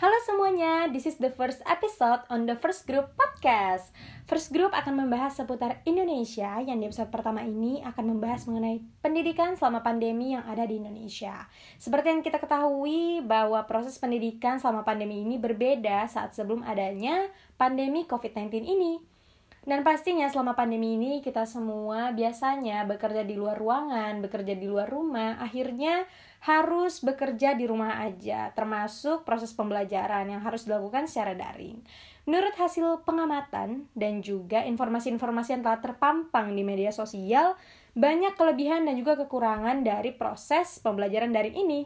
Halo semuanya, this is the first episode on the First Group Podcast. First Group akan membahas seputar Indonesia, yang di episode pertama ini akan membahas mengenai pendidikan selama pandemi yang ada di Indonesia. Seperti yang kita ketahui bahwa proses pendidikan selama pandemi ini berbeda saat sebelum adanya pandemi COVID-19 ini. Dan pastinya selama pandemi ini kita semua biasanya bekerja di luar ruangan, bekerja di luar rumah, akhirnya harus bekerja di rumah aja, termasuk proses pembelajaran yang harus dilakukan secara daring. Menurut hasil pengamatan dan juga informasi-informasi yang telah terpampang di media sosial, banyak kelebihan dan juga kekurangan dari proses pembelajaran daring ini.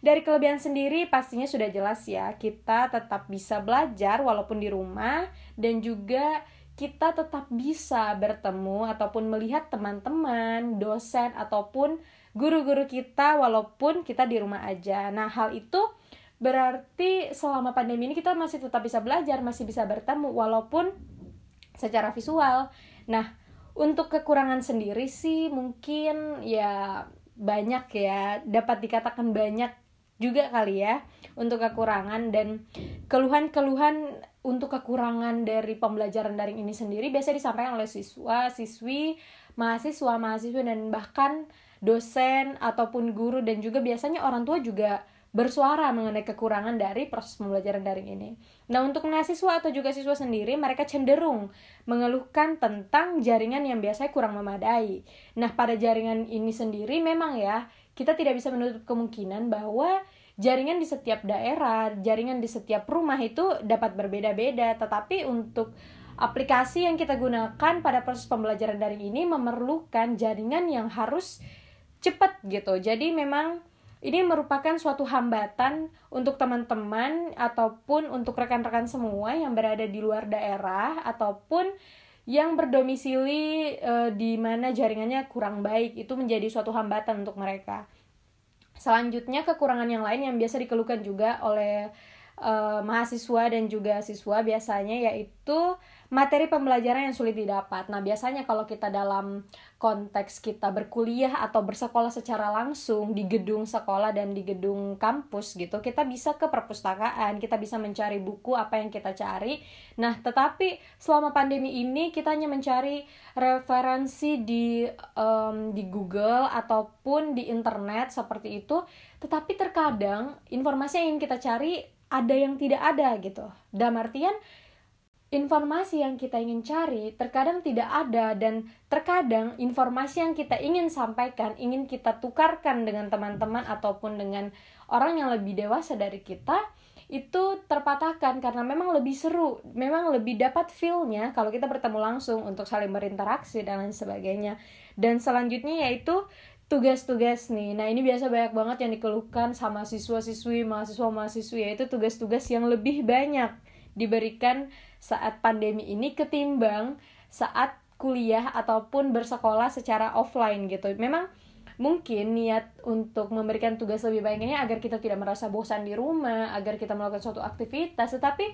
Dari kelebihan sendiri pastinya sudah jelas ya, kita tetap bisa belajar walaupun di rumah dan juga kita tetap bisa bertemu ataupun melihat teman-teman, dosen ataupun guru-guru kita walaupun kita di rumah aja. Nah, hal itu berarti selama pandemi ini kita masih tetap bisa belajar, masih bisa bertemu walaupun secara visual. Nah, untuk kekurangan sendiri sih mungkin ya banyak ya, dapat dikatakan banyak juga kali ya untuk kekurangan dan keluhan-keluhan untuk kekurangan dari pembelajaran daring ini sendiri biasanya disampaikan oleh siswa, siswi, mahasiswa, mahasiswa dan bahkan dosen ataupun guru dan juga biasanya orang tua juga bersuara mengenai kekurangan dari proses pembelajaran daring ini. Nah, untuk mahasiswa atau juga siswa sendiri, mereka cenderung mengeluhkan tentang jaringan yang biasanya kurang memadai. Nah, pada jaringan ini sendiri memang ya, kita tidak bisa menutup kemungkinan bahwa jaringan di setiap daerah, jaringan di setiap rumah itu dapat berbeda-beda, tetapi untuk aplikasi yang kita gunakan pada proses pembelajaran daring ini memerlukan jaringan yang harus cepat gitu. Jadi memang ini merupakan suatu hambatan untuk teman-teman ataupun untuk rekan-rekan semua yang berada di luar daerah ataupun yang berdomisili e, di mana jaringannya kurang baik itu menjadi suatu hambatan untuk mereka. Selanjutnya kekurangan yang lain yang biasa dikeluhkan juga oleh uh, mahasiswa dan juga siswa biasanya yaitu materi pembelajaran yang sulit didapat. Nah, biasanya kalau kita dalam konteks kita berkuliah atau bersekolah secara langsung di gedung sekolah dan di gedung kampus gitu, kita bisa ke perpustakaan, kita bisa mencari buku apa yang kita cari. Nah, tetapi selama pandemi ini kita hanya mencari referensi di um, di Google ataupun di internet seperti itu, tetapi terkadang informasi yang ingin kita cari ada yang tidak ada gitu. Dalam artian informasi yang kita ingin cari terkadang tidak ada dan terkadang informasi yang kita ingin sampaikan, ingin kita tukarkan dengan teman-teman ataupun dengan orang yang lebih dewasa dari kita itu terpatahkan karena memang lebih seru, memang lebih dapat feel-nya kalau kita bertemu langsung untuk saling berinteraksi dan lain sebagainya. Dan selanjutnya yaitu tugas-tugas nih. Nah, ini biasa banyak banget yang dikeluhkan sama siswa-siswi, mahasiswa-mahasiswi yaitu tugas-tugas yang lebih banyak diberikan saat pandemi ini ketimbang saat kuliah ataupun bersekolah secara offline gitu. Memang mungkin niat untuk memberikan tugas lebih banyak ini agar kita tidak merasa bosan di rumah, agar kita melakukan suatu aktivitas, tetapi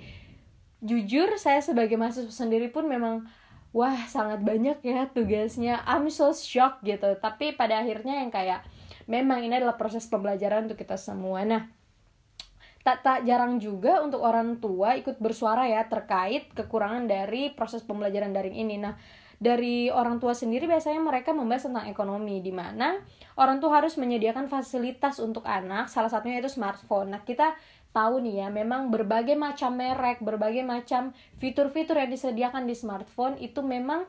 jujur saya sebagai mahasiswa sendiri pun memang wah sangat banyak ya tugasnya. I'm so shocked gitu. Tapi pada akhirnya yang kayak memang ini adalah proses pembelajaran untuk kita semua. Nah tak tak jarang juga untuk orang tua ikut bersuara ya terkait kekurangan dari proses pembelajaran daring ini. Nah dari orang tua sendiri biasanya mereka membahas tentang ekonomi di mana orang tua harus menyediakan fasilitas untuk anak salah satunya itu smartphone. Nah kita tahu nih ya, memang berbagai macam merek, berbagai macam fitur-fitur yang disediakan di smartphone itu memang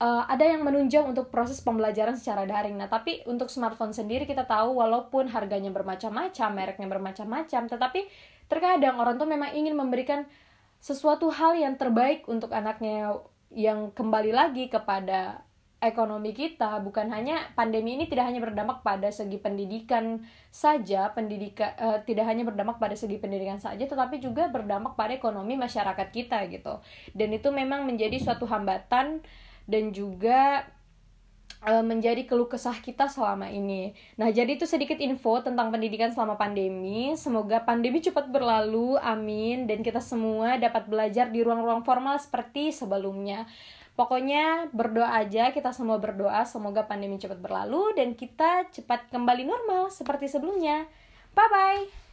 uh, ada yang menunjang untuk proses pembelajaran secara daring. Nah, tapi untuk smartphone sendiri kita tahu walaupun harganya bermacam-macam, mereknya bermacam-macam, tetapi terkadang orang tuh memang ingin memberikan sesuatu hal yang terbaik untuk anaknya yang kembali lagi kepada ekonomi kita bukan hanya pandemi ini tidak hanya berdampak pada segi pendidikan saja pendidikan uh, tidak hanya berdampak pada segi pendidikan saja tetapi juga berdampak pada ekonomi masyarakat kita gitu dan itu memang menjadi suatu hambatan dan juga uh, menjadi keluh kesah kita selama ini. Nah, jadi itu sedikit info tentang pendidikan selama pandemi. Semoga pandemi cepat berlalu, amin, dan kita semua dapat belajar di ruang-ruang formal seperti sebelumnya. Pokoknya berdoa aja, kita semua berdoa semoga pandemi cepat berlalu dan kita cepat kembali normal seperti sebelumnya. Bye bye.